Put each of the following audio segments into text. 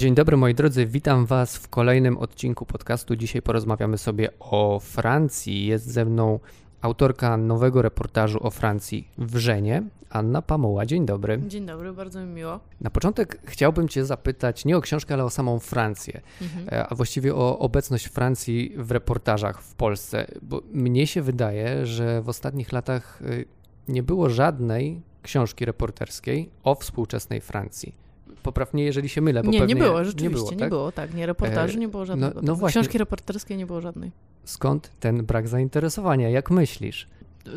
Dzień dobry moi drodzy, witam Was w kolejnym odcinku podcastu. Dzisiaj porozmawiamy sobie o Francji. Jest ze mną autorka nowego reportażu o Francji w Żenie, Anna Pamuła. Dzień dobry. Dzień dobry, bardzo mi miło. Na początek chciałbym Cię zapytać nie o książkę, ale o samą Francję, mhm. a właściwie o obecność Francji w reportażach w Polsce, bo mnie się wydaje, że w ostatnich latach y, nie było żadnej książki reporterskiej o współczesnej Francji poprawnie, jeżeli się mylę. Bo nie, nie było, rzeczywiście, nie było, tak? nie było, tak. Nie reportaży, nie było żadnego. No, no. Książki reporterskie nie było żadnej. Skąd ten brak zainteresowania? Jak myślisz?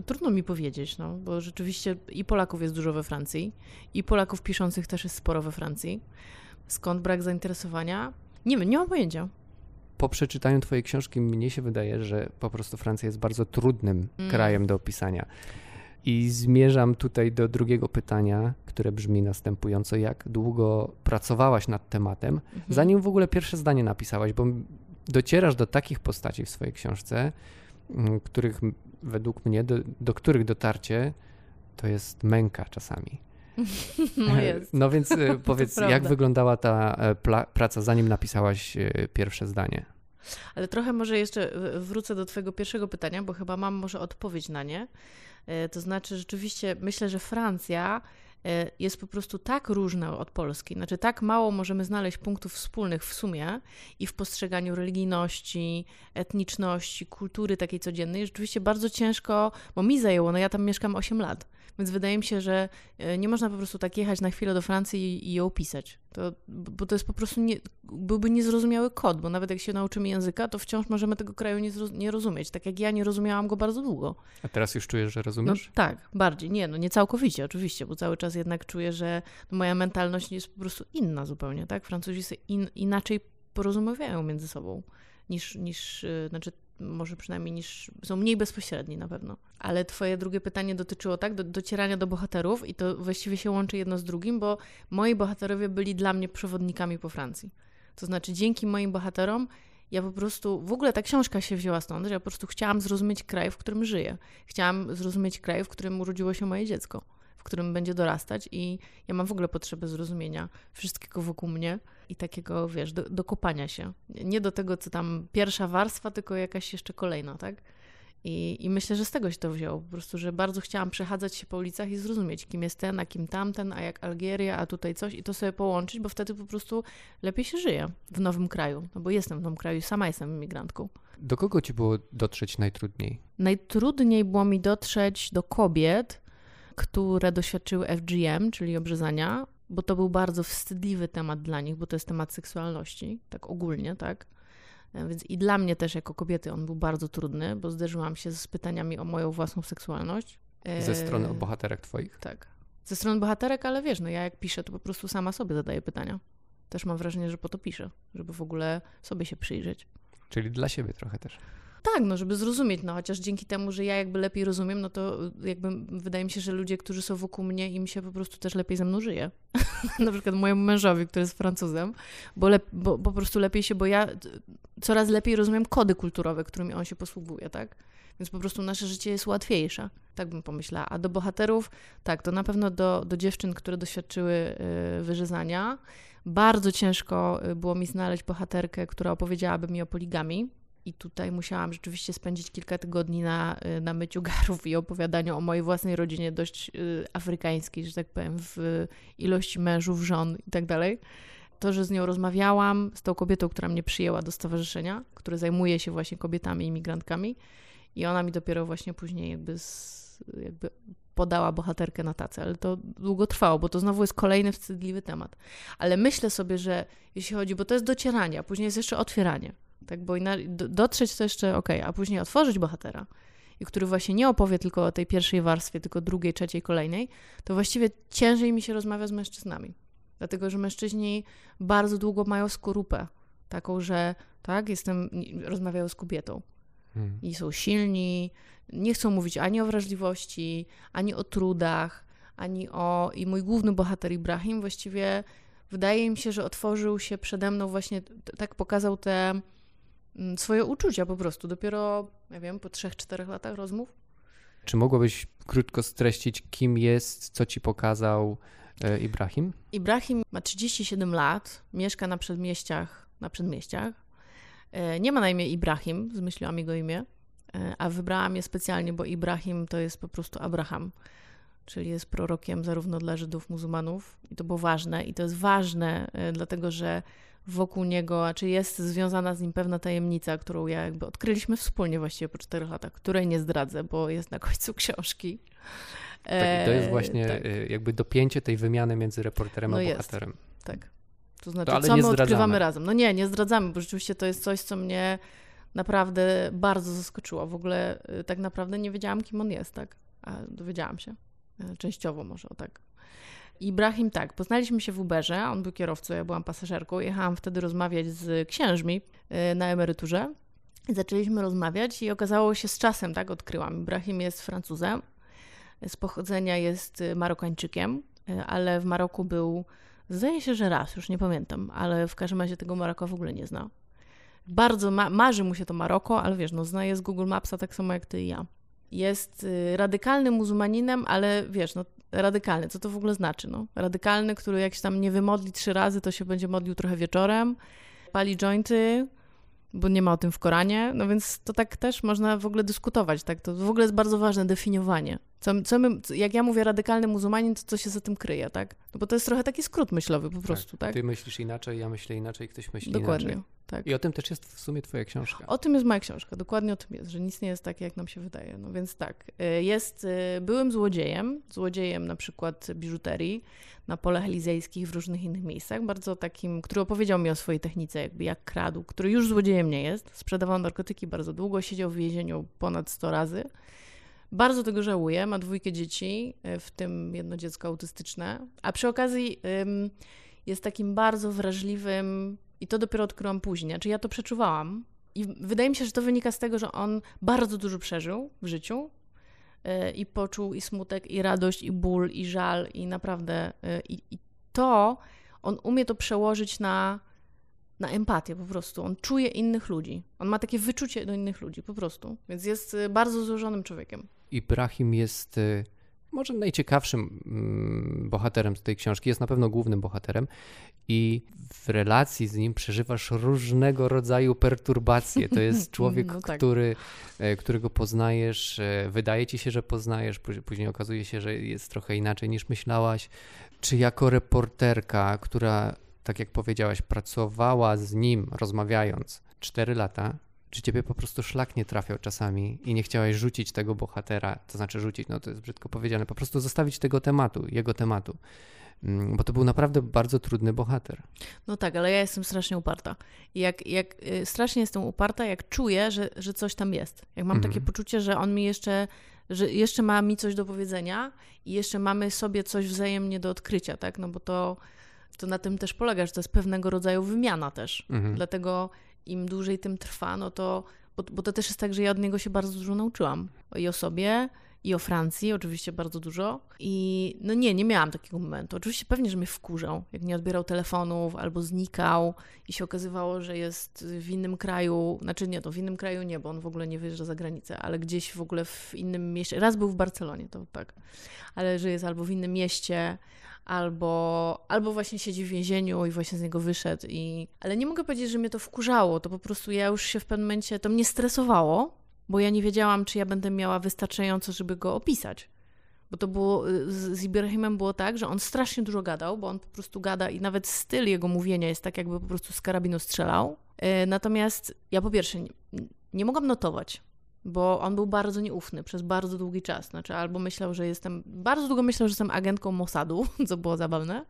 Trudno mi powiedzieć, no, bo rzeczywiście i Polaków jest dużo we Francji, i Polaków piszących też jest sporo we Francji. Skąd brak zainteresowania? Nie wiem, nie mam pojęcia. Po przeczytaniu Twojej książki mnie się wydaje, że po prostu Francja jest bardzo trudnym mm. krajem do opisania. I zmierzam tutaj do drugiego pytania, które brzmi następująco: jak długo pracowałaś nad tematem, mhm. zanim w ogóle pierwsze zdanie napisałaś? Bo docierasz do takich postaci w swojej książce, mm, których według mnie, do, do których dotarcie to jest męka czasami. No, jest. no więc e, powiedz, jak wyglądała ta e, praca, zanim napisałaś e, pierwsze zdanie? Ale trochę może jeszcze wrócę do Twojego pierwszego pytania, bo chyba mam może odpowiedź na nie. To znaczy, rzeczywiście myślę, że Francja E, jest po prostu tak różna od Polski. Znaczy, tak mało możemy znaleźć punktów wspólnych w sumie i w postrzeganiu religijności, etniczności, kultury takiej codziennej. Rzeczywiście bardzo ciężko, bo mi zajęło, no ja tam mieszkam 8 lat. Więc wydaje mi się, że e, nie można po prostu tak jechać na chwilę do Francji i, i ją opisać. To, bo to jest po prostu nie, byłby niezrozumiały kod, bo nawet jak się nauczymy języka, to wciąż możemy tego kraju nie, nie rozumieć. Tak jak ja nie rozumiałam go bardzo długo. A teraz już czujesz, że rozumiesz? No, tak, bardziej. Nie, no nie całkowicie oczywiście, bo cały czas jednak czuję, że no, moja mentalność jest po prostu inna zupełnie, tak? Francuzi się in, inaczej porozumiewają między sobą niż, niż e, znaczy może przynajmniej niż, są mniej bezpośredni na pewno. Ale twoje drugie pytanie dotyczyło tak, do, docierania do bohaterów i to właściwie się łączy jedno z drugim, bo moi bohaterowie byli dla mnie przewodnikami po Francji. To znaczy dzięki moim bohaterom ja po prostu, w ogóle ta książka się wzięła stąd, że ja po prostu chciałam zrozumieć kraj, w którym żyję. Chciałam zrozumieć kraj, w którym urodziło się moje dziecko, w którym będzie dorastać i ja mam w ogóle potrzebę zrozumienia wszystkiego wokół mnie i takiego, wiesz, do, dokopania się. Nie do tego, co tam pierwsza warstwa, tylko jakaś jeszcze kolejna, tak? I, I myślę, że z tego się to wzięło. Po prostu, że bardzo chciałam przechadzać się po ulicach i zrozumieć, kim jest ten, a kim tamten, a jak Algieria, a tutaj coś i to sobie połączyć, bo wtedy po prostu lepiej się żyje w nowym kraju. No bo jestem w nowym kraju, sama jestem imigrantką. Do kogo ci było dotrzeć najtrudniej? Najtrudniej było mi dotrzeć do kobiet, które doświadczyły FGM, czyli obrzezania, bo to był bardzo wstydliwy temat dla nich, bo to jest temat seksualności, tak ogólnie, tak? E, więc i dla mnie też jako kobiety on był bardzo trudny, bo zderzyłam się z pytaniami o moją własną seksualność. Ze strony bohaterek twoich? Tak. Ze strony bohaterek, ale wiesz, no ja jak piszę, to po prostu sama sobie zadaję pytania. Też mam wrażenie, że po to piszę, żeby w ogóle sobie się przyjrzeć. Czyli dla siebie trochę też. Tak, no żeby zrozumieć, no chociaż dzięki temu, że ja jakby lepiej rozumiem, no to jakby wydaje mi się, że ludzie, którzy są wokół mnie, im się po prostu też lepiej ze mną żyje. Na przykład mojemu mężowi, który jest Francuzem, bo, lep, bo, po prostu lepiej się, bo ja coraz lepiej rozumiem kody kulturowe, którymi on się posługuje, tak? Więc po prostu nasze życie jest łatwiejsze. Tak bym pomyślała. A do bohaterów, tak, to na pewno do, do dziewczyn, które doświadczyły y, wyrzezania. Bardzo ciężko y, było mi znaleźć bohaterkę, która opowiedziałaby mi o poligami i tutaj musiałam rzeczywiście spędzić kilka tygodni na, y, na myciu garów i opowiadaniu o mojej własnej rodzinie, dość y, afrykańskiej, że tak powiem, w ilości mężów, żon i tak dalej. To, że z nią rozmawiałam, z tą kobietą, która mnie przyjęła do stowarzyszenia, które zajmuje się właśnie kobietami, imigrantkami, i ona mi dopiero właśnie później jakby, z, jakby podała bohaterkę na tacę, ale to długo trwało, bo to znowu jest kolejny wstydliwy temat. Ale myślę sobie, że jeśli chodzi, bo to jest docieranie, a później jest jeszcze otwieranie. Tak, bo dotrzeć to jeszcze ok, a później otworzyć bohatera, i który właśnie nie opowie tylko o tej pierwszej warstwie, tylko drugiej, trzeciej, kolejnej, to właściwie ciężej mi się rozmawia z mężczyznami. Dlatego, że mężczyźni bardzo długo mają skorupę, taką, że tak, jestem, rozmawiają z kobietą. Hmm. I są silni, nie chcą mówić ani o wrażliwości, ani o trudach, ani o. I mój główny bohater Ibrahim właściwie wydaje mi się, że otworzył się przede mną właśnie, tak pokazał te swoje uczucia po prostu, dopiero, ja wiem, po trzech, czterech latach rozmów. Czy mogłabyś krótko streścić, kim jest, co ci pokazał, e, Ibrahim? Ibrahim ma 37 lat, mieszka na przedmieściach, na przedmieściach. E, nie ma na imię Ibrahim, zmyśliłam jego imię, e, a wybrałam je specjalnie, bo Ibrahim to jest po prostu Abraham, czyli jest prorokiem zarówno dla Żydów, muzułmanów i to było ważne i to jest ważne, dlatego że wokół niego, a czy jest związana z nim pewna tajemnica, którą ja jakby odkryliśmy wspólnie właściwie po czterech latach, której nie zdradzę, bo jest na końcu książki. Tak, to jest właśnie tak. Y, jakby dopięcie tej wymiany między reporterem no a jest. bohaterem. Tak. To znaczy, to, co my zdradzamy. odkrywamy razem. No nie, nie zdradzamy, bo rzeczywiście to jest coś, co mnie naprawdę bardzo zaskoczyło. W ogóle y, tak naprawdę nie wiedziałam, kim on jest, tak? A dowiedziałam się. Y, częściowo może, o tak. Ibrahim, tak, poznaliśmy się w Uberze, on był kierowcą, ja byłam pasażerką, jechałam wtedy rozmawiać z księżmi na emeryturze. Zaczęliśmy rozmawiać i okazało się z czasem, tak, odkryłam, Ibrahim jest Francuzem, z pochodzenia jest y, Marokańczykiem, ale w Maroku był, zdaje się, że raz, już nie pamiętam, ale w każdym razie tego Maroka w ogóle nie zna. Bardzo ma marzy mu się to Maroko, ale wiesz, no zna je z Google Mapsa tak samo jak ty i ja. Jest y, radykalnym muzułmaninem, ale wiesz, no radykalny, co to w ogóle znaczy? No? Radykalny, który jak się tam nie wymodli trzy razy, to się będzie modlił trochę wieczorem, pali jointy, bo nie ma o tym w Koranie, no więc to tak też można w ogóle dyskutować, tak? To w ogóle jest bardzo ważne definiowanie. Co, co my, jak ja mówię radykalny muzułmanin, to co się za tym kryje, tak? No bo to jest trochę taki skrót myślowy po tak. prostu, tak? tak? Ty myślisz inaczej, ja myślę inaczej, ktoś myśli Dokładnie, inaczej. tak. I o tym też jest w sumie twoja książka. O tym jest moja książka, dokładnie o tym jest, że nic nie jest takie, jak nam się wydaje. No więc tak, y, jest, y, byłym złodziejem, złodziejem na przykład biżuterii, na polach elizejskich, w różnych innych miejscach, bardzo takim, który opowiedział mi o swojej technice, jakby jak kradł, który już złodziejem nie jest, sprzedawał narkotyki bardzo długo, siedział w więzieniu ponad 100 razy. Bardzo tego żałuję, ma dwójkę dzieci, e, w tym jedno dziecko autystyczne, a przy okazji ym, jest takim bardzo wrażliwym, i to dopiero odkryłam później, czy znaczy ja to przeczuwałam. I wydaje mi się, że to wynika z tego, że on bardzo dużo przeżył w życiu, E, i poczuł i smutek, i radość, i ból, i żal, i naprawdę. E, I, to on umie to przełożyć na, na empatię po prostu. On czuje innych ludzi. On ma takie wyczucie do innych ludzi po prostu. Więc jest e, bardzo złożonym człowiekiem. Ibrahim jest może najciekawszym mm, bohaterem z tej książki, jest na pewno głównym bohaterem i w relacji z nim przeżywasz różnego rodzaju perturbacje. To jest człowiek, no tak. który, e, którego poznajesz, e, wydaje ci się, że poznajesz, później okazuje się, że jest trochę inaczej niż myślałaś. Czy jako reporterka, która, tak jak powiedziałaś, pracowała z nim, rozmawiając 4 lata, czy ciebie po prostu szlak nie trafiał czasami i nie chciałeś rzucić tego bohatera, to znaczy rzucić, no to jest brzydko powiedziane, po prostu zostawić tego tematu, jego tematu. Mm, bo to był naprawdę bardzo trudny bohater. No tak, ale ja jestem strasznie uparta. jak, jak y, strasznie jestem uparta, jak czuję, że, że coś tam jest. Jak mam takie mhm. poczucie, że on mi jeszcze, że jeszcze ma mi coś do powiedzenia i jeszcze mamy sobie coś wzajemnie do odkrycia, tak? No bo to, to na tym też polega, że to jest pewnego rodzaju wymiana też. Mhm. Dlatego im dłużej tym trwa, no to, bo, bo to też jest tak, że ja od niego się bardzo dużo nauczyłam. I o sobie, i o Francji, oczywiście bardzo dużo. I no nie, nie miałam takiego momentu. Oczywiście pewnie, że mnie wkurzał, jak nie odbierał telefonów albo znikał i się okazywało, że jest w innym kraju, znaczy nie, to w innym kraju nie, bo on w ogóle nie wyjeżdża za granicę, ale gdzieś w ogóle w innym mieście. Raz był w Barcelonie, to tak, ale że jest albo w innym mieście, albo, albo właśnie siedzi w więzieniu i właśnie z niego wyszedł. I... Ale nie mogę powiedzieć, że mnie to wkurzało, to po prostu ja już się w pewnym momencie, to mnie stresowało, bo ja nie wiedziałam, czy ja będę miała wystarczająco, żeby go opisać. Bo to było, z Ibrahimem było tak, że on strasznie dużo gadał, bo on po prostu gada i nawet styl jego mówienia jest tak, jakby po prostu z karabinu strzelał. E, natomiast ja po pierwsze nie, nie mogłam notować, bo on był bardzo nieufny przez bardzo długi czas. Znaczy, albo myślał, że jestem, bardzo długo myślał, że jestem agentką Mossadu, co było zabawne,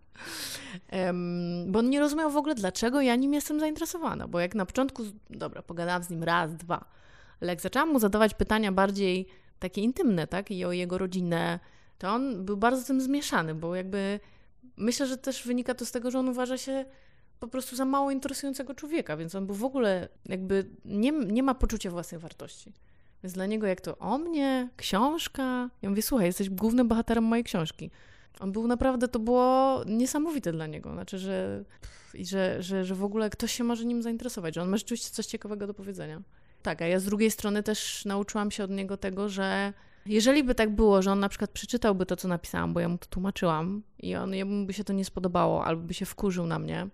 um, bo on nie rozumiał w ogóle, dlaczego ja nim jestem zainteresowana, bo jak na początku, dobra, pogadałam z nim raz, dwa, ale jak zaczęłam mu zadawać pytania bardziej takie intymne, tak, i o jego rodzinę, to on był bardzo tym zmieszany, bo jakby myślę, że też wynika to z tego, że on uważa się po prostu za mało interesującego człowieka, więc on był w ogóle jakby nie, nie ma poczucia własnej wartości. Więc dla niego jak to o mnie, książka. Ja mówię, słuchaj, jesteś głównym bohaterem mojej książki. On był naprawdę, to było niesamowite dla niego. Znaczy, że, i że, że, że w ogóle ktoś się może nim zainteresować, że on ma rzeczywiście coś ciekawego do powiedzenia. Tak, a ja z drugiej strony też nauczyłam się od niego tego, że Jeżeli by tak było, że on na przykład przeczytałby to, co napisałam, bo ja mu to tłumaczyłam i on jemu by się to nie spodobało, albo by się wkurzył na mnie,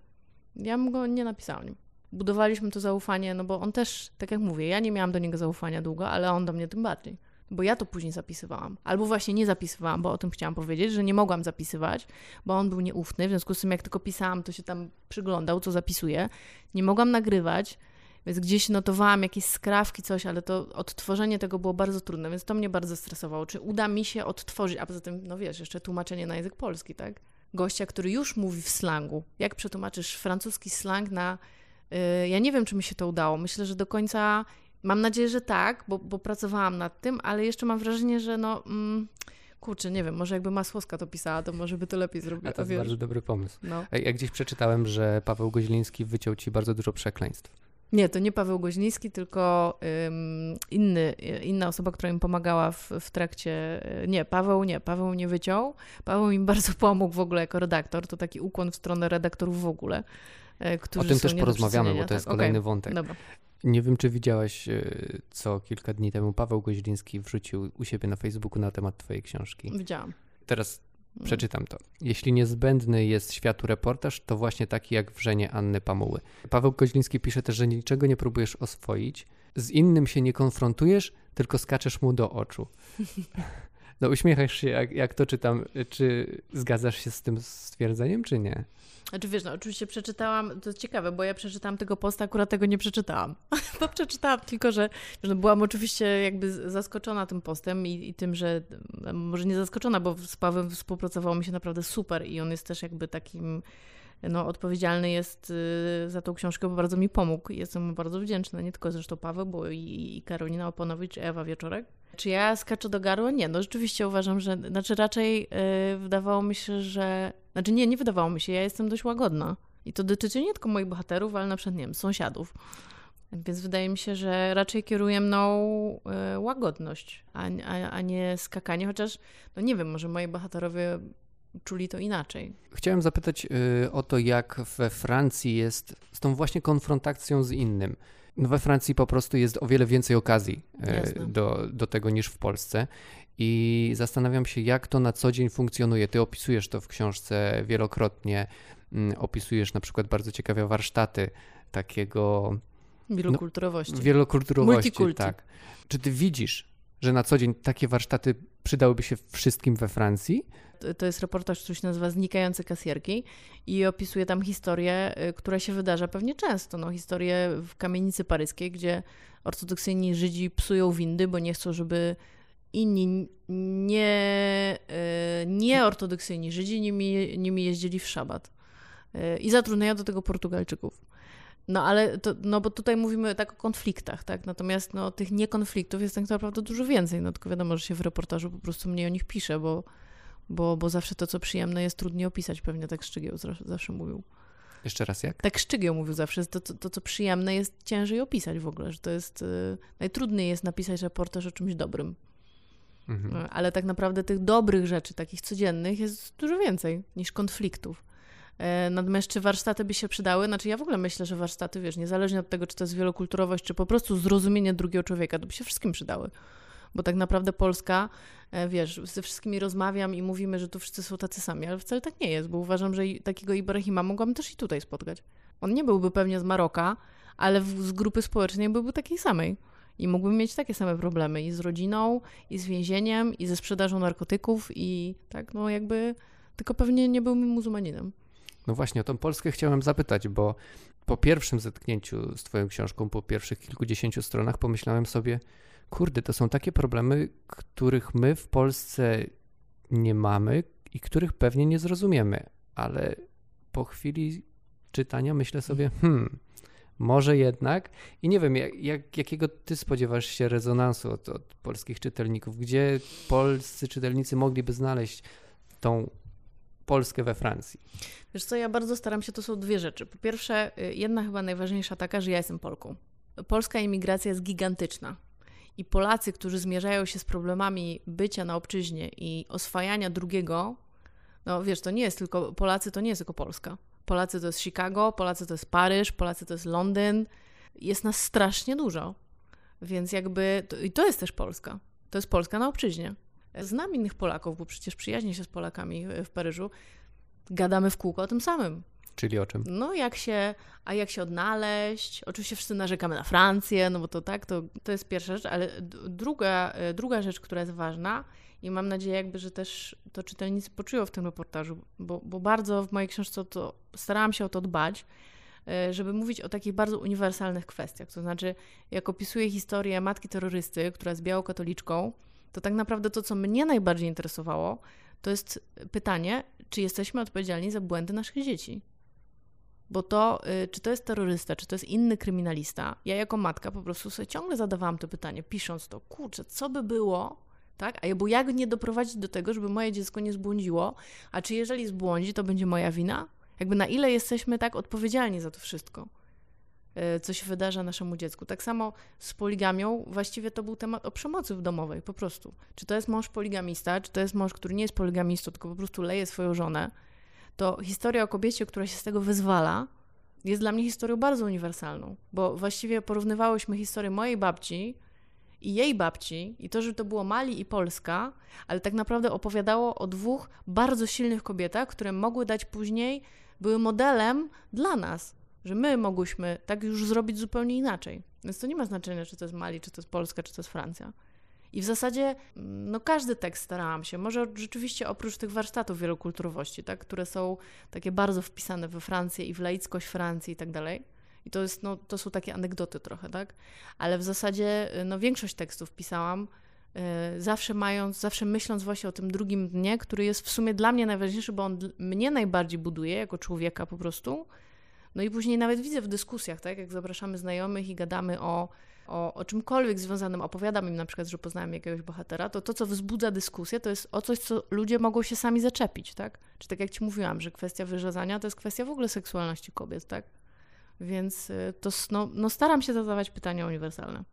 ja mu go nie napisałam. Budowaliśmy to zaufanie, no bo on też, tak jak mówię, ja nie miałam do niego zaufania długo, ale on do mnie tym bardziej. Bo ja to później zapisywałam. Albo właśnie nie zapisywałam, bo o tym chciałam powiedzieć, że nie mogłam zapisywać, bo on był nieufny. W związku z tym, jak tylko pisałam, to się tam przyglądał, co zapisuję. Nie mogłam nagrywać, więc gdzieś notowałam jakieś skrawki, coś, ale to odtworzenie tego było bardzo trudne, więc to mnie bardzo stresowało. Czy uda mi się odtworzyć, a poza tym, no wiesz, jeszcze tłumaczenie na język polski, tak? Gościa, który już mówi w slangu. Jak przetłumaczysz francuski slang na. Yy, ja nie wiem, czy mi się to udało. Myślę, że do końca. Mam nadzieję, że tak, bo, bo pracowałam nad tym, ale jeszcze mam wrażenie, że no. Mm, kurczę, nie wiem, może jakby Masłowska to pisała, to może by to lepiej zrobiła. To jest bardzo dobry pomysł. No. Ja gdzieś przeczytałem, że Paweł Goźliński wyciął ci bardzo dużo przekleństw. Nie, to nie Paweł Goźniński, tylko ym, inny, inna osoba, która im pomagała w, w trakcie. Nie, Paweł nie, Paweł nie wyciął. Paweł im bardzo pomógł w ogóle jako redaktor. To taki ukłon w stronę redaktorów w ogóle. E, O Którzy tym są też porozmawiamy, bo to jest Tak, kolejny okej, wątek. Dobra. Nie wiem, czy widziałaś, e, co kilka dni temu Paweł Goźliński wrzucił u siebie na Facebooku na temat twojej książki. Widziałam. Teraz Mm. przeczytam to. Jeśli niezbędny jest światu reportaż, to właśnie taki jak wrzenie Anny Pamuły. Paweł Koźliński pisze też, że niczego nie próbujesz oswoić, z innym się nie konfrontujesz, tylko skaczesz mu do oczu. No uśmiechasz się, jak, jak to czytam. Czy zgadzasz się z tym stwierdzeniem, czy nie? Znaczy wiesz, no oczywiście przeczytałam, to jest ciekawe, bo ja przeczytałam tego posta, akurat tego nie przeczytałam. bo przeczytałam tylko, że, no byłam oczywiście jakby zaskoczona tym postem i, i tym, że m, może nie zaskoczona, bo z Pawłem współpracowało mi się naprawdę super i on jest też jakby takim no, odpowiedzialny jest y, za tą książkę, bo bardzo mi pomógł jestem mu bardzo wdzięczna. Nie tylko zresztą Paweł, bo i, i Karolina Oponowicz, Ewa Wieczorek. Czy ja skaczę do garła? Nie, no rzeczywiście uważam, że, znaczy raczej y, wydawało mi się, że, znaczy nie, nie wydawało mi się, ja jestem dość łagodna. I to dotyczy nie tylko moich bohaterów, ale na przykład, nie wiem, sąsiadów. Więc wydaje mi się, że raczej kieruje mną y, łagodność, a, a, a nie skakanie, chociaż, no nie wiem, może moi bohaterowie czuli to inaczej. Chciałem zapytać y, o to, jak we Francji jest z tą właśnie konfrontacją z innym. No we Francji po prostu jest o wiele więcej okazji Jasne. do, do tego niż w Polsce. I zastanawiam się, jak to na co dzień funkcjonuje. Ty opisujesz to w książce wielokrotnie. Mm, Opisujesz na przykład bardzo ciekawe warsztaty takiego Wielokulturowości. wielokulturowości. Multikulti. Tak. Czy ty widzisz, że na co dzień takie warsztaty przydałyby się wszystkim we Francji? To- jest reportaż, który się nazywa Znikające kasjerki i opisuje tam historię, y, która się wydarza pewnie często. No, historię w kamienicy paryskiej, gdzie ortodoksyjni Żydzi psują windy, bo nie chcą, żeby inni nie, y, nieortodoksyjni Żydzi nimi, nimi jeździli w szabat. Y, I zatrudniają do tego Portugalczyków. No ale to, no bo tutaj mówimy tak o konfliktach, tak? Natomiast no, tych niekonfliktów jest tak naprawdę dużo więcej. No tylko wiadomo, że się w reportażu po prostu mniej o nich pisze, bo, bo, bo zawsze to, co przyjemne, jest trudniej opisać. Pewnie tak Szczygieł zawsze, mówił. Jeszcze raz jak? Tak Szczygieł mówił zawsze, to, to, to, co przyjemne, jest ciężej opisać w ogóle, że to jest... y, najtrudniej jest napisać reportaż o czymś dobrym. Mhm. Y, Ale tak naprawdę tych dobrych rzeczy, takich codziennych, jest dużo więcej niż konfliktów. E, Natomiast czy warsztaty by się przydały? Znaczy ja w ogóle myślę, że warsztaty, wiesz, niezależnie od tego, czy to jest wielokulturowość, czy po prostu zrozumienie drugiego człowieka, to by się wszystkim przydały. Bo tak naprawdę Polska, e, wiesz, ze wszystkimi rozmawiam i mówimy, że tu wszyscy są tacy sami, ale wcale tak nie jest, bo uważam, że takiego Ibrahima mogłam też i tutaj spotkać. On nie byłby pewnie z Maroka, ale z grupy społecznej byłby takiej samej. I mógłby mieć takie same problemy i z rodziną, i z więzieniem, i ze sprzedażą narkotyków, i tak, no jakby, tylko pewnie nie był muzułmaninem. No właśnie, o tą Polskę chciałem zapytać, bo po pierwszym zetknięciu z Twoją książką, po pierwszych kilkudziesięciu stronach, pomyślałem sobie, kurde, to są takie problemy, których my w Polsce nie mamy i których pewnie nie zrozumiemy, ale po chwili czytania myślę sobie, hmm, może jednak. I nie wiem, jak, jak, jakiego ty spodziewasz się rezonansu od, od polskich czytelników? Gdzie polscy czytelnicy mogliby znaleźć tą Polskę we Francji? Wiesz co, ja bardzo staram się, to są dwie rzeczy. Po pierwsze, y, jedna chyba najważniejsza taka, że ja jestem Polką. Polska imigracja jest gigantyczna. I Polacy, którzy zmierzają się z problemami bycia na obczyźnie i oswajania drugiego, no wiesz, to nie jest tylko, Polacy to nie jest tylko Polska. Polacy to jest Chicago, Polacy to jest Paryż, Polacy to jest Londyn. Jest nas strasznie dużo. Więc jakby, to, i to jest też Polska. to jest Polska na obczyźnie. Znam innych Polaków, bo przecież przyjaźnię się z Polakami w Paryżu. Gadamy w kółko o tym samym. Czyli o czym? No, jak się, a jak się odnaleźć? Oczywiście wszyscy narzekamy na Francję, no bo to tak, to, to jest pierwsza rzecz, ale druga, e, druga rzecz, która jest ważna i mam nadzieję jakby, że też to czytelnicy poczują w tym reportażu, bo, bo bardzo w mojej książce to starałam się o to dbać, e, żeby mówić o takich bardzo uniwersalnych kwestiach. To znaczy, jak opisuję historię matki terrorysty, która jest białokatoliczką, to tak naprawdę to, co mnie najbardziej interesowało, to jest pytanie, czy jesteśmy odpowiedzialni za błędy naszych dzieci. Bo to, y, czy to jest terrorysta, czy to jest inny kryminalista, ja jako matka po prostu sobie ciągle zadawałam to pytanie, pisząc to, kurczę, co by było, tak? A bo jak nie doprowadzić do tego, żeby moje dziecko nie zbłądziło, a czy jeżeli zbłądzi, to będzie moja wina? Jakby na ile jesteśmy tak odpowiedzialni za to wszystko, co się wydarza naszemu dziecku. Tak samo z poligamią, właściwie to był temat o przemocy domowej, po prostu. Czy to jest mąż poligamista, czy to jest mąż, który nie jest poligamistą, tylko po prostu leje swoją żonę, to historia o kobiecie, która się z tego wyzwala, jest dla mnie historią bardzo uniwersalną, bo właściwie porównywałyśmy historię mojej babci i jej babci, i to, że to było Mali i Polska, ale tak naprawdę opowiadało o dwóch bardzo silnych kobietach, które mogły dać później, były modelem dla nas, że my mogłyśmy tak już zrobić zupełnie inaczej. Więc to nie ma znaczenia, czy to jest Mali, czy to jest Polska, czy to jest Francja. I w zasadzie no każdy tekst starałam się, może rzeczywiście oprócz tych warsztatów wielokulturowości, tak, które są takie bardzo wpisane we Francję i w laickość Francji i tak dalej. I to, jest, no, to są takie anegdoty trochę, tak? Ale w zasadzie no, większość tekstów pisałam y, zawsze mając, zawsze myśląc właśnie o tym drugim dnie, który jest w sumie dla mnie najważniejszy, bo on mnie najbardziej buduje jako człowieka po prostu. No i później nawet widzę w dyskusjach, tak, jak zapraszamy znajomych i gadamy o o, o czymkolwiek związanym, opowiadam im na przykład, że poznałem jakiegoś bohatera, to to, co wzbudza dyskusję, to jest o coś, co ludzie mogą się sami zaczepić, tak? Czy tak jak ci mówiłam, że kwestia wyrzezania to jest kwestia w ogóle seksualności kobiet, tak? Więc y, to no, no staram się zadawać pytania uniwersalne.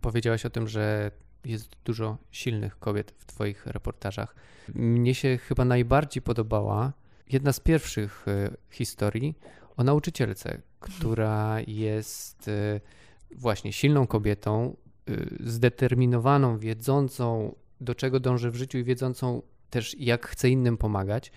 Powiedziałaś o tym, że jest dużo silnych kobiet w Twoich reportażach. Mnie się chyba najbardziej podobała jedna z pierwszych y, historii o nauczycielce, która jest y, właśnie silną kobietą, y, zdeterminowaną, wiedzącą, do czego dąży w życiu i wiedzącą też, jak chce innym pomagać.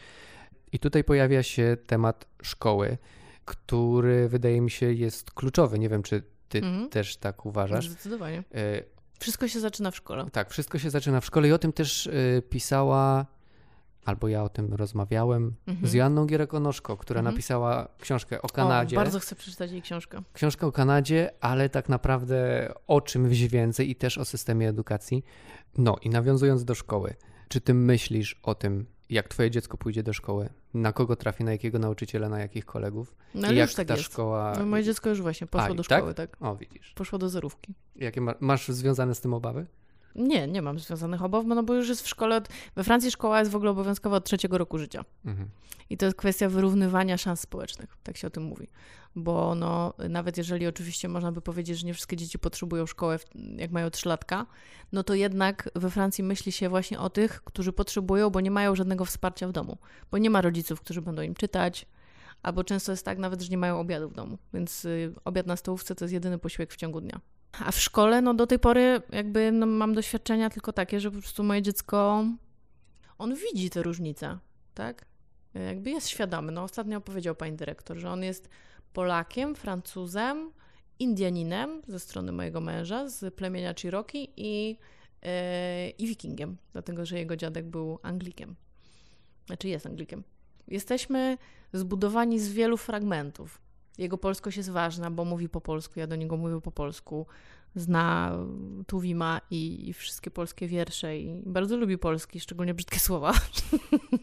I tutaj pojawia się temat szkoły, który wydaje mi się jest kluczowy. Nie wiem, czy ty mhm. też tak uważasz. Zdecydowanie. Y, wszystko się zaczyna w szkole. Tak, wszystko się zaczyna w szkole i o tym też pisała albo ja o tym rozmawiałem mhm. z Joanną Gierekonoszko, która mhm. napisała książkę o Kanadzie. O, bardzo chcę przeczytać jej książkę. Książkę o Kanadzie, ale tak naprawdę o czymś więcej i też o systemie edukacji. No i nawiązując do szkoły, czy ty myślisz o tym, jak twoje dziecko pójdzie do szkoły? Na kogo trafi, na jakiego nauczyciela, na jakich kolegów? No I jak już tak ta jest. szkoła... No, moje dziecko już właśnie poszło A, do szkoły, tak? tak? O, widzisz. Poszło do zerówki. Jakie ma, masz związane z tym obawy? Nie, nie mam związanych obaw, no bo już jest w szkole, od, we Francji szkoła jest w ogóle obowiązkowa od trzeciego roku życia. Mhm. I to jest kwestia wyrównywania szans społecznych, tak się o tym mówi. Bo no, nawet jeżeli oczywiście można by powiedzieć, że nie wszystkie dzieci potrzebują szkoły, jak mają trzylatka, no to jednak we Francji myśli się właśnie o tych, którzy potrzebują, bo nie mają żadnego wsparcia w domu. Bo nie ma rodziców, którzy będą im czytać, albo często jest tak nawet, że nie mają obiadu w domu. Więc y, obiad na stołówce to jest jedyny posiłek w ciągu dnia. A w szkole, no do tej pory jakby no, mam doświadczenia tylko takie, że po prostu moje dziecko, on widzi te różnice, tak? Jakby jest świadomy. No ostatnio powiedział pani dyrektor, że on jest Polakiem, Francuzem, Indianinem ze strony mojego męża, z plemienia Cherokee i, yy, i Wikingiem, dlatego że jego dziadek był Anglikiem. Znaczy jest Anglikiem. Jesteśmy zbudowani z wielu fragmentów. Jego polskość jest ważna, bo mówi po polsku, ja do niego mówię po polsku. Zna Tuwima i, i wszystkie polskie wiersze i bardzo lubi polski, szczególnie brzydkie słowa.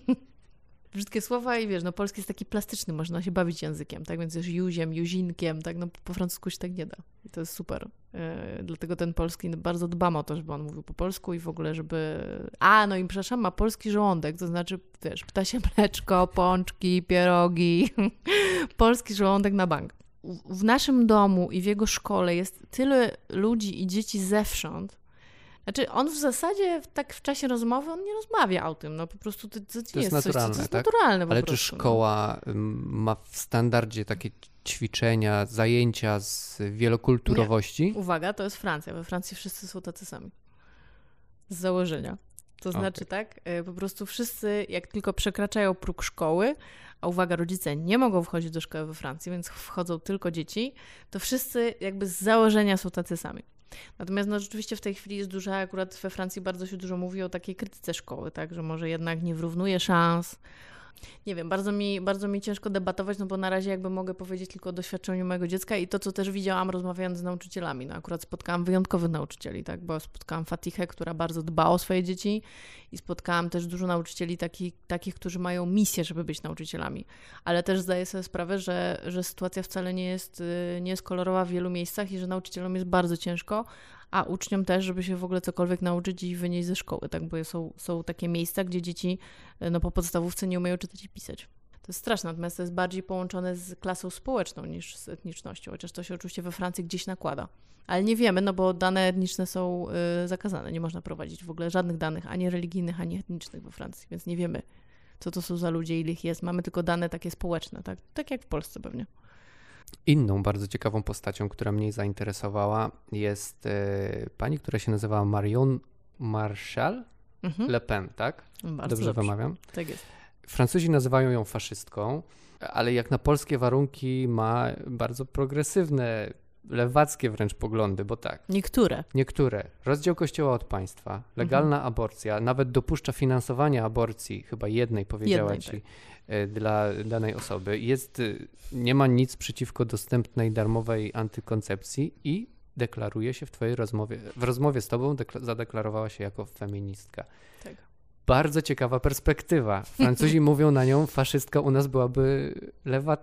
brzydkie słowa i wiesz, no polski jest taki plastyczny, można się bawić językiem, tak, więc jest juziem, juzinkiem, tak, no po francusku się tak nie da. I to jest super. Yy, dlatego ten polski bardzo dbam o to, żeby on mówił po polsku i w ogóle, żeby... A, no i przepraszam, ma polski żołądek, to znaczy, wiesz, ptasie mleczko, pączki, pierogi, polski żołądek na bank. W naszym domu i w jego szkole jest tyle ludzi i dzieci zewsząd, znaczy, on w zasadzie tak w czasie rozmowy on nie rozmawia o tym, no po prostu to, to, to jest, jest naturalne, coś, to jest tak? naturalne Ale prostu, czy no. szkoła no. ma w standardzie takie ćwiczenia, zajęcia z wielokulturowości? Nie. Uwaga, to jest Francja. We Francji wszyscy są tacy sami. z założenia. To znaczy okay. tak, po prostu wszyscy, jak tylko przekraczają próg szkoły, a uwaga, rodzice nie mogą wchodzić do szkoły we Francji, więc wchodzą tylko dzieci, to wszyscy jakby z założenia są tacy sami. Natomiast no, rzeczywiście w tej chwili jest duża, akurat we Francji bardzo się dużo mówi o takiej krytyce szkoły, tak, że może jednak nie wyrównuje szans, nie wiem, bardzo mi, bardzo mi ciężko debatować, no bo na razie jakby mogę powiedzieć tylko o doświadczeniu mojego dziecka i to, co też widziałam rozmawiając z nauczycielami. No akurat spotkałam wyjątkowych nauczycieli, tak, bo spotkałam Fatihę, która bardzo dba o swoje dzieci i spotkałam też dużo nauczycieli taki, takich, którzy mają misję, żeby być nauczycielami. Ale też zdaję sobie sprawę, że, że sytuacja wcale nie jest, y, nie jest kolorowa w wielu miejscach i że nauczycielom jest bardzo ciężko, a uczniom też, żeby się w ogóle cokolwiek nauczyć i wynieść ze szkoły, tak? Bo są, są takie miejsca, gdzie dzieci e, no, po podstawówce nie umieją czytać i pisać. To jest straszne, natomiast to jest bardziej połączone z klasą społeczną niż z etnicznością, chociaż to się oczywiście we Francji gdzieś nakłada. Ale nie wiemy, no bo dane etniczne są y, zakazane. Nie można prowadzić w ogóle żadnych danych, ani religijnych, ani etnicznych we Francji, więc nie wiemy, co to są za ludzie, ile ich jest. Mamy tylko dane takie społeczne, tak, tak jak w Polsce pewnie. Inną bardzo ciekawą postacią, która mnie zainteresowała, jest e, pani, która się nazywa Marion Marshall mhm. Le Pen, tak? Bardzo dobrze, dobrze wymawiam? Tak jest. Francuzi nazywają ją faszystką, ale jak na polskie warunki ma bardzo progresywne, lewackie wręcz poglądy, bo tak. Niektóre. Niektóre. Rozdział kościoła od państwa, legalna mhm. aborcja, nawet dopuszcza finansowanie aborcji, chyba jednej powiedziała jednej, ci. Tak E, dla danej osoby. Jest, e, nie ma nic przeciwko dostępnej darmowej antykoncepcji i deklaruje się w twojej rozmowie, w rozmowie z tobą zadeklarowała się jako feministka. Tak. Bardzo ciekawa perspektywa. Francuzi mówią na nią, faszystka u nas byłaby lewa,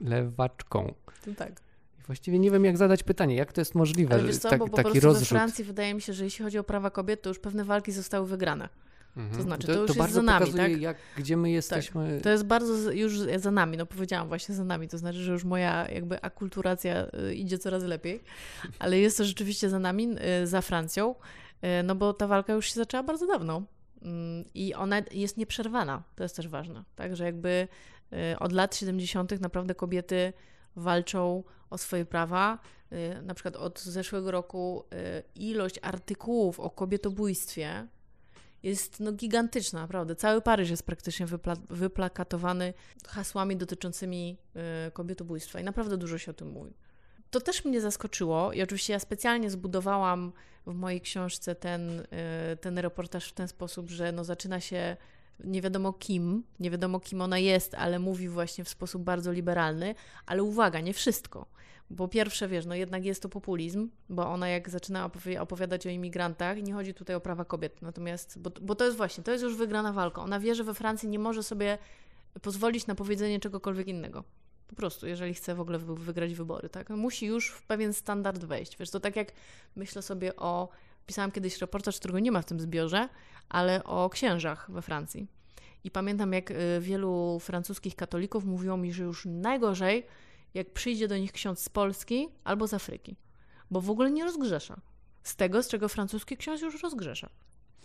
lewaczką. Tak. Właściwie nie wiem, jak zadać pytanie, jak to jest możliwe, Ale wiesz co, tak, bo po taki prostu rozrzut. we Francji wydaje mi się, że jeśli chodzi o prawa kobiet, to już pewne walki zostały wygrane. Mhm. To znaczy, to, to już to jest za nami, tak? Jak, gdzie my jesteśmy. Tak. To jest bardzo już za nami, no powiedziałam właśnie za nami, to znaczy, że już moja jakby akulturacja y, idzie coraz lepiej, ale jest to rzeczywiście za nami, y, za Francją, y, no bo ta walka już się zaczęła bardzo dawno mm, i ona jest nieprzerwana, to jest też ważne, tak, że jakby od lat 70. naprawdę kobiety walczą o swoje prawa. Na przykład od zeszłego roku ilość artykułów o kobietobójstwie jest no, gigantyczna, naprawdę. Cały Paryż jest praktycznie wypla- wyplakatowany hasłami dotyczącymi y, kobietobójstwa i naprawdę dużo się o tym mówi. To też mnie zaskoczyło i oczywiście ja specjalnie zbudowałam w mojej książce ten, y, ten reportaż w ten sposób, że no, zaczyna się nie wiadomo kim, nie wiadomo kim ona jest, ale mówi właśnie w sposób bardzo liberalny, ale uwaga, nie wszystko. Bo pierwsze, wiesz, no jednak jest to populizm, bo ona jak zaczyna opowiadać o imigrantach, nie chodzi tutaj o prawa kobiet, natomiast, bo, bo to jest właśnie, to jest już wygrana walka. Ona wie, że we Francji nie może sobie pozwolić na powiedzenie czegokolwiek innego. Po prostu, jeżeli chce w ogóle wygrać wybory, tak? Musi już w pewien standard wejść. Wiesz, to tak jak myślę sobie o, pisałam kiedyś reportaż, którego nie ma w tym zbiorze, ale o księżach we Francji. I pamiętam, jak y, wielu francuskich katolików mówiło mi, że już najgorzej, jak przyjdzie do nich ksiądz z Polski albo z Afryki, bo w ogóle nie rozgrzesza. Z tego, z czego francuski ksiądz już rozgrzesza.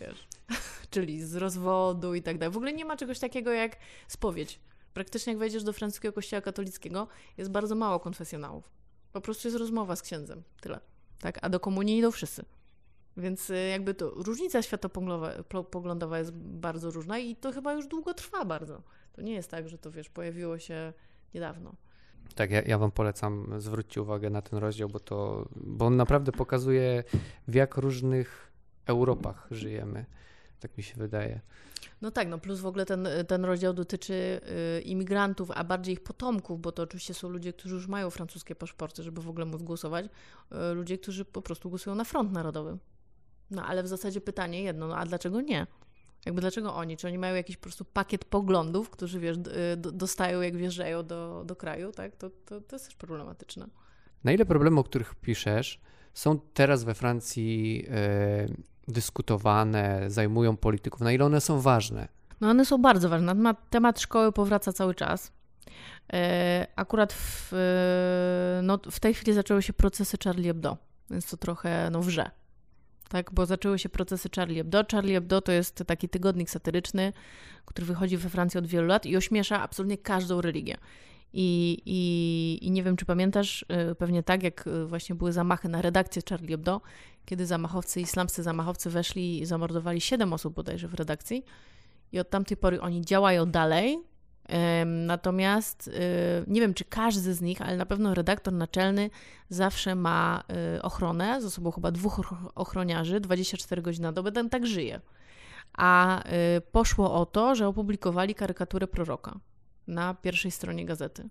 Wiesz? Czyli z rozwodu i tak dalej. W ogóle nie ma czegoś takiego jak spowiedź. Praktycznie jak wejdziesz do francuskiego kościoła katolickiego, jest bardzo mało konfesjonałów. Po prostu jest rozmowa z księdzem. Tyle. Tak? A do komunii idą wszyscy. Więc y, jakby to różnica światopoglądowa jest bardzo różna i to chyba już długo trwa bardzo. To nie jest tak, że to wiesz, pojawiło się niedawno. Tak, ja, ja Wam polecam, zwróćcie uwagę na ten rozdział, bo, to, bo on naprawdę pokazuje, w jak różnych Europach żyjemy. Tak mi się wydaje. No tak, no plus w ogóle ten, ten rozdział dotyczy y, imigrantów, a bardziej ich potomków, bo to oczywiście są ludzie, którzy już mają francuskie paszporty, żeby w ogóle móc głosować. Y, ludzie, którzy po prostu głosują na Front Narodowy. No ale w zasadzie pytanie jedno, no a dlaczego nie? Jakby dlaczego oni? Czy oni mają jakiś po prostu pakiet poglądów, którzy wiesz, y, dostają jak wjeżdżają do, do kraju, tak? To, to, to jest też problematyczne. Na ile problemy, o których piszesz, są teraz we Francji e, dyskutowane, zajmują polityków? Na ile one są ważne? No one są bardzo ważne. Temat, temat szkoły powraca cały czas. E, akurat w, no, w tej chwili zaczęły się procesy Charlie Hebdo, więc to trochę no, wrze tak? Bo zaczęły się procesy Charlie Hebdo. Charlie Hebdo to jest taki tygodnik satyryczny, który wychodzi we Francji od wielu lat i ośmiesza absolutnie każdą religię. I, i, I nie wiem, czy pamiętasz, y, pewnie tak, jak y, właśnie były zamachy na redakcję Charlie Hebdo, kiedy zamachowcy, islamscy zamachowcy weszli i zamordowali siedem osób bodajże w redakcji. I od tamtej pory oni działają dalej. Natomiast y, nie wiem, czy każdy z nich, ale na pewno redaktor naczelny zawsze ma ochronę, z osobą chyba dwóch ochroniarzy, 24 godziny na dobę, ten tak żyje. A poszło o to, że opublikowali karykaturę proroka na pierwszej stronie gazety.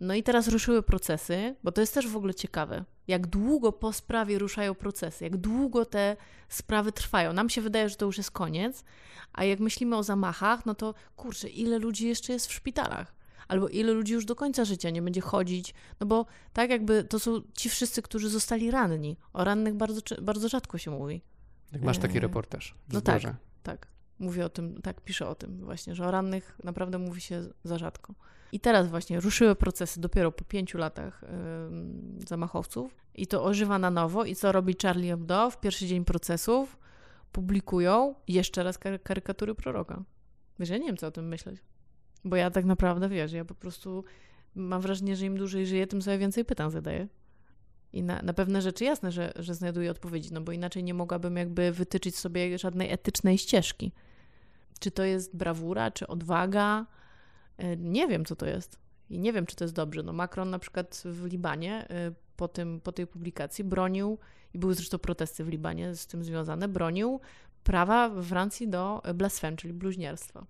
No i teraz ruszyły procesy, bo to jest też w ogóle ciekawe, jak długo po sprawie ruszają procesy, jak długo te sprawy trwają. Nam się wydaje, że to już jest koniec, a jak myślimy o zamachach, no to kurczę, ile ludzi jeszcze jest w szpitalach? Albo ile ludzi już do końca życia nie będzie chodzić, no bo tak jakby to są ci wszyscy, którzy zostali ranni. O rannych bardzo, bardzo rzadko się mówi. Jak masz taki e, reportaż. No tak, tak. Mówię o tym, tak piszę o tym właśnie, że o rannych naprawdę mówi się za rzadko. I teraz właśnie ruszyły procesy dopiero po pięciu latach yy, zamachowców i to ożywa na nowo. I co robi Charlie Hebdo w pierwszy dzień procesów? Publikują jeszcze raz karykatury proroka. Wiesz, ja nie wiem, co o tym myśleć. Bo ja tak naprawdę, wiesz, ja po prostu mam wrażenie, że im dłużej żyję, tym sobie więcej pytań zadaję. I na, na pewne rzeczy jasne, że, że znajduję odpowiedzi, no bo inaczej nie mogłabym jakby wytyczyć sobie żadnej etycznej ścieżki. Czy to jest brawura, czy odwaga? E, nie wiem, co to jest. I nie wiem, czy to jest dobrze. No Macron na przykład w Libanie e, po, tym, po tej publikacji bronił, i były zresztą protesty w Libanie z tym związane, bronił prawa w Francji do blasfem, czyli bluźnierstwa.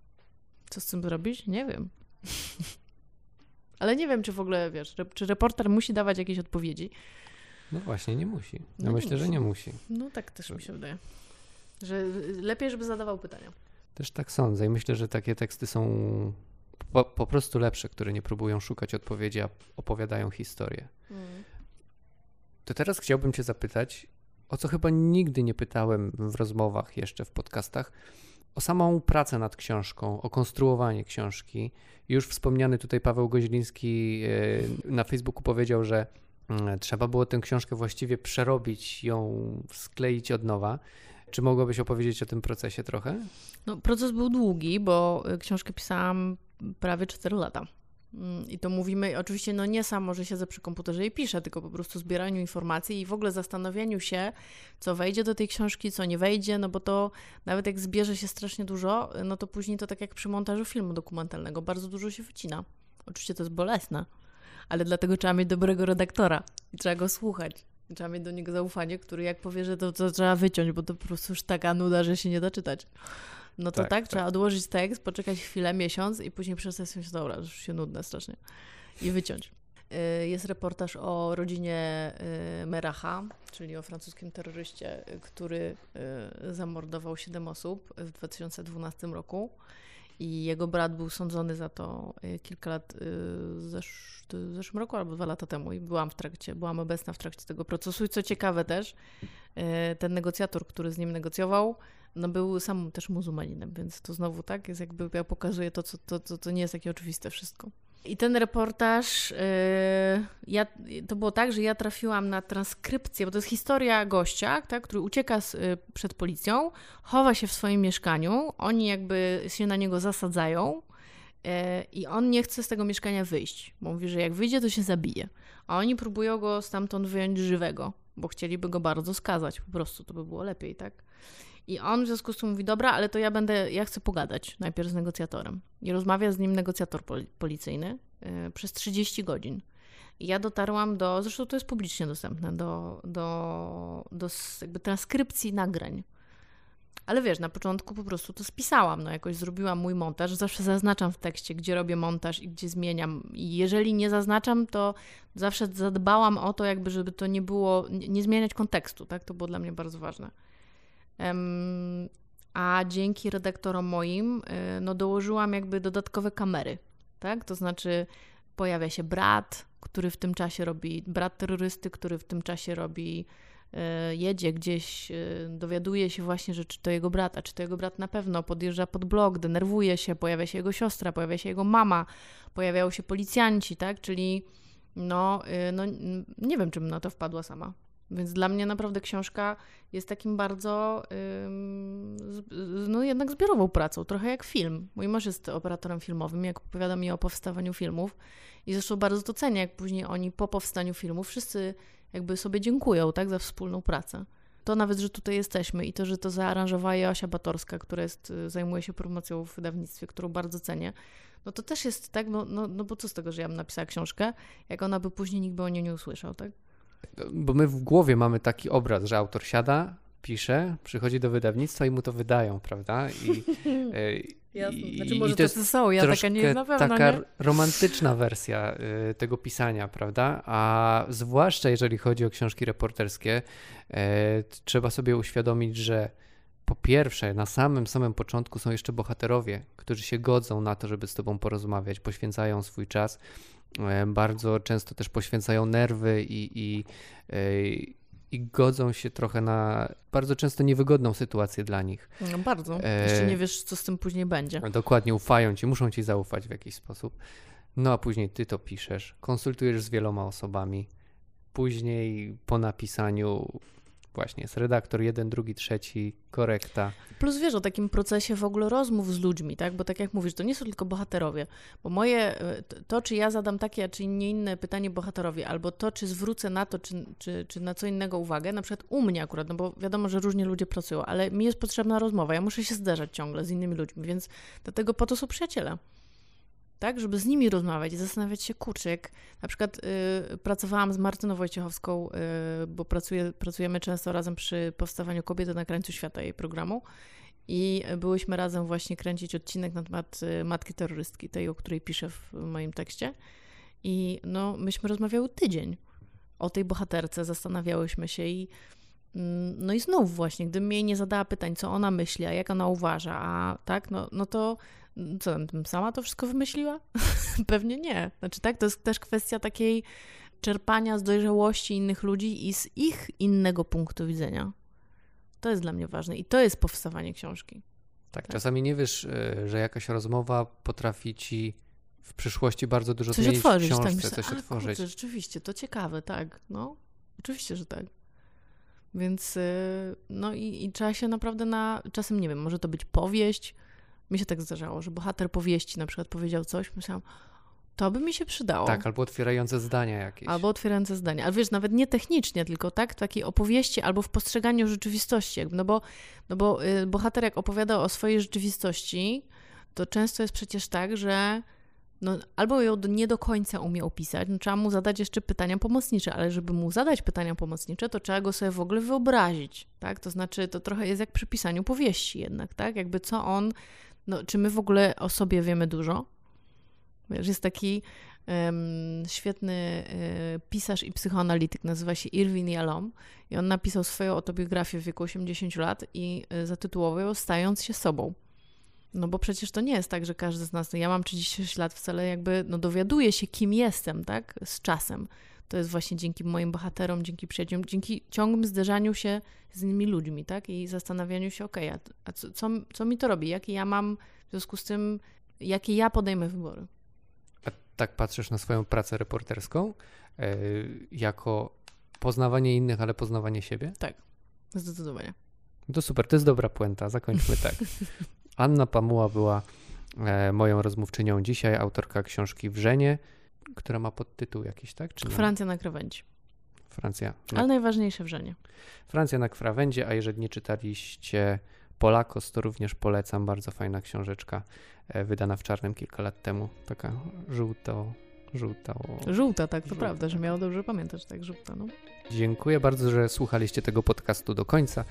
Co z tym zrobić? Nie wiem. Ale nie wiem, czy w ogóle, wiesz, czy reporter musi dawać jakieś odpowiedzi. No właśnie, nie musi. Ja no myślę, musi. że nie musi. No tak też mi się wydaje. Że lepiej, żeby zadawał pytania. Też tak sądzę i myślę, że takie teksty są po, po prostu lepsze, które nie próbują szukać odpowiedzi, a opowiadają historię. Mm. To teraz chciałbym Cię zapytać, o co chyba nigdy nie pytałem w rozmowach jeszcze w podcastach, o samą pracę nad książką, o konstruowanie książki. Już wspomniany tutaj Paweł Goźliński e, na Facebooku powiedział, że mm, trzeba było tę książkę właściwie przerobić, ją skleić od nowa. Czy mogłabyś opowiedzieć o tym procesie trochę? No, proces był długi, bo y, książkę pisałam prawie 4 lata. Mm, I to mówimy, oczywiście, no nie samo, że siedzę przy komputerze i piszę, tylko po prostu zbieraniu informacji i w ogóle zastanawianiu się, co wejdzie do tej książki, co nie wejdzie, no bo to nawet jak zbierze się strasznie dużo, no to później to tak jak przy montażu filmu dokumentalnego, bardzo dużo się wycina. Oczywiście to jest bolesne, ale dlatego trzeba mieć dobrego redaktora i trzeba go słuchać. Trzeba mieć do niego zaufanie, który jak powie, że to, to trzeba wyciąć, bo to po prostu już taka nuda, że się nie da czytać. No to tak, tak, tak. trzeba odłożyć tekst, poczekać chwilę, miesiąc i później przestać się, dobra, już się nudne strasznie. I wyciąć. Y, jest reportaż o rodzinie y, Meracha, czyli o francuskim terroryście, który y, zamordował 7 osób w 2012 roku i jego brat był sądzony za to y, kilka lat y, w zeszłym roku albo dwa lata temu i byłam w trakcie, byłam obecna w trakcie tego procesu i co ciekawe też, y, ten negocjator, który z nim negocjował, no był sam też muzułmaninem, więc to znowu tak jest jakby ja pokazuję to, co, to, to, to nie jest takie oczywiste wszystko. I ten reportaż, yy, ja, to było tak, że ja trafiłam na transkrypcję, bo to jest historia gościa, tak, który ucieka z, yy, przed policją, chowa się w swoim mieszkaniu, oni jakby się na niego zasadzają yy, i on nie chce z tego mieszkania wyjść, mówi, że jak wyjdzie, to się zabije. A oni próbują go stamtąd wyjąć żywego, bo chcieliby go bardzo skazać, po prostu to by było lepiej, tak. I on w związku z tym mówi, dobra, ale to ja będę, ja chcę pogadać najpierw z negocjatorem. I rozmawia z nim negocjator policyjny yy, przez 30 godzin. I ja dotarłam do, zresztą to jest publicznie dostępne, do, do, do jakby transkrypcji nagrań. Ale wiesz, na początku po prostu to spisałam, no jakoś zrobiłam mój montaż. Zawsze zaznaczam w tekście, gdzie robię montaż i gdzie zmieniam. I jeżeli nie zaznaczam, to zawsze zadbałam o to, jakby, żeby to nie było, nie, nie zmieniać kontekstu, tak? To było dla mnie bardzo ważne. A dzięki redaktorom moim, y, no dołożyłam jakby dodatkowe kamery, tak? To znaczy pojawia się brat, który w tym czasie robi, brat terrorysty, który w tym czasie robi, y, jedzie gdzieś, y, dowiaduje się właśnie, że czy to jego brat, a czy to jego brat na pewno, podjeżdża pod blok, denerwuje się, pojawia się jego siostra, pojawia się jego mama, pojawiają się policjanci, tak? Czyli no, no nie wiem, czym na to wpadła sama. Więc dla mnie naprawdę książka jest takim bardzo, no jednak zbiorową pracą, trochę jak film. Mój mąż jest operatorem filmowym, jak opowiada mi o powstawaniu filmów i zresztą bardzo to cenię, jak później oni po powstaniu filmu wszyscy jakby sobie dziękują, tak, za wspólną pracę. To nawet, że tutaj jesteśmy i to, że to zaaranżowała Joasia Batorska, która jest, y, zajmuje się promocją w wydawnictwie, którą bardzo cenię, no to też jest tak, no, no, no bo co z tego, że ja bym napisała książkę, jak ona by później nikt by o niej nie usłyszał, tak? Bo my w głowie mamy taki obraz, że autor siada, pisze, przychodzi do wydawnictwa i mu to wydają, prawda? I, e, Jasne. Znaczy, może to są, ja taka nie na pewno, taka nie? romantyczna wersja y, tego pisania, prawda? A zwłaszcza jeżeli chodzi o książki reporterskie, y, trzeba sobie uświadomić, że po pierwsze, na samym samym początku są jeszcze bohaterowie, którzy się godzą na to, żeby z tobą porozmawiać, poświęcają swój czas, bardzo często też poświęcają nerwy i, i i godzą się trochę na bardzo często niewygodną sytuację dla nich. No bardzo. E... Jeszcze nie wiesz, co z tym później będzie. Dokładnie, ufają ci, muszą ci zaufać w jakiś sposób. No a później ty to piszesz, konsultujesz z wieloma osobami. Później po napisaniu właśnie jest redaktor, jeden, drugi, trzeci, korekta. Plus wiesz o takim procesie w ogóle rozmów z ludźmi, tak? Bo tak jak mówisz, to nie są tylko bohaterowie, bo moje, e, to czy ja zadam takie, czy nie inne pytanie bohaterowi, albo to, czy zwrócę na to, czy, czy, czy na co innego uwagę, na przykład u mnie akurat, no bo wiadomo, że różnie ludzie pracują, ale mi jest potrzebna rozmowa, ja muszę się zderzać ciągle z innymi ludźmi, więc dlatego po to są przyjaciele tak, żeby z nimi rozmawiać i zastanawiać się, kurczę, jak na przykład y, pracowałam z Martyną Wojciechowską, y, bo pracujemy często razem przy powstawaniu Kobiety na krańcu świata jej programu i byłyśmy razem właśnie kręcić odcinek na temat y, matki terrorystki, tej, o której piszę w moim tekście. I no, myśmy rozmawiały tydzień o tej bohaterce, zastanawiałyśmy się i mm, no i znów właśnie, gdybym jej nie zadała pytań, co ona myśli, a jak ona uważa, a tak, no, no to co sama to wszystko wymyśliła? Pewnie nie. Znaczy tak, to jest też kwestia takiej czerpania z dojrzałości innych ludzi i z ich innego punktu widzenia. To jest dla mnie ważne i to jest powstawanie książki. Tak, tak. czasami nie wiesz, e, że jakaś rozmowa potrafi ci w przyszłości bardzo dużo coś zmienić otworzyć, w książce, tak, coś a, otworzyć. Kurczę, rzeczywiście, to ciekawe, tak, no. Oczywiście, że tak. Więc, e, no i, i trzeba się naprawdę na, czasem nie wiem, może to być powieść, mi się tak zdarzało, że bohater powieści na przykład powiedział coś, myślałam, to by mi się przydało. Tak, albo otwierające zdania jakieś. Albo otwierające zdania. Ale wiesz, nawet nie technicznie, tylko tak, w takiej opowieści albo w postrzeganiu rzeczywistości. Jakby, no bo, no bo y, bohater jak opowiada o swojej rzeczywistości, to często jest przecież tak, że no, albo ją nie do końca umie opisać, no, trzeba mu zadać jeszcze pytania pomocnicze, ale żeby mu zadać pytania pomocnicze, to trzeba go sobie w ogóle wyobrazić, tak? To znaczy, to trochę jest jak przy pisaniu powieści jednak, tak? Jakby co on no, czy my w ogóle o sobie wiemy dużo? Wiesz, jest taki um, świetny um, pisarz i psychoanalityk, nazywa się Irwin Yalom i on napisał swoją autobiografię w wieku 80 lat i y, zatytułował ją Stając się sobą. No bo przecież to nie jest tak, że każdy z nas, no ja mam 36 lat, wcale jakby no dowiaduję się, kim jestem, tak, z czasem. To jest właśnie dzięki moim bohaterom, dzięki przyjaciołom, dzięki ciągłym zderzaniu się z innymi ludźmi, tak? I zastanawianiu się, okej, okay, a, a co, co, co, mi to robi? Jakie ja mam, w związku z tym, jakie ja podejmę wybory? A tak patrzysz na swoją pracę reporterską yy, jako poznawanie innych, ale poznawanie siebie? Tak, zdecydowanie. To super, to jest dobra puenta, zakończmy tak. Anna Pamuła była e, moją rozmówczynią dzisiaj, autorka książki Wrzenie, która ma podtytuł jakiś, tak? Czy Francja na krawędzi. Francja. Na... Ale najważniejsze wrzenie. Francja na krawędzi, a jeżeli nie czytaliście Polakos, to również polecam. Bardzo fajna książeczka, e, wydana w czarnym kilka lat temu. Taka żółto... Żółta, żółta tak, to żółta, prawda, że miało dobrze pamiętać, tak, żółta, no. Dziękuję bardzo, że słuchaliście tego podcastu do końca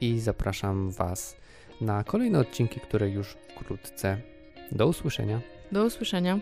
i zapraszam Was na kolejne odcinki, które już wkrótce. Do usłyszenia. Do usłyszenia.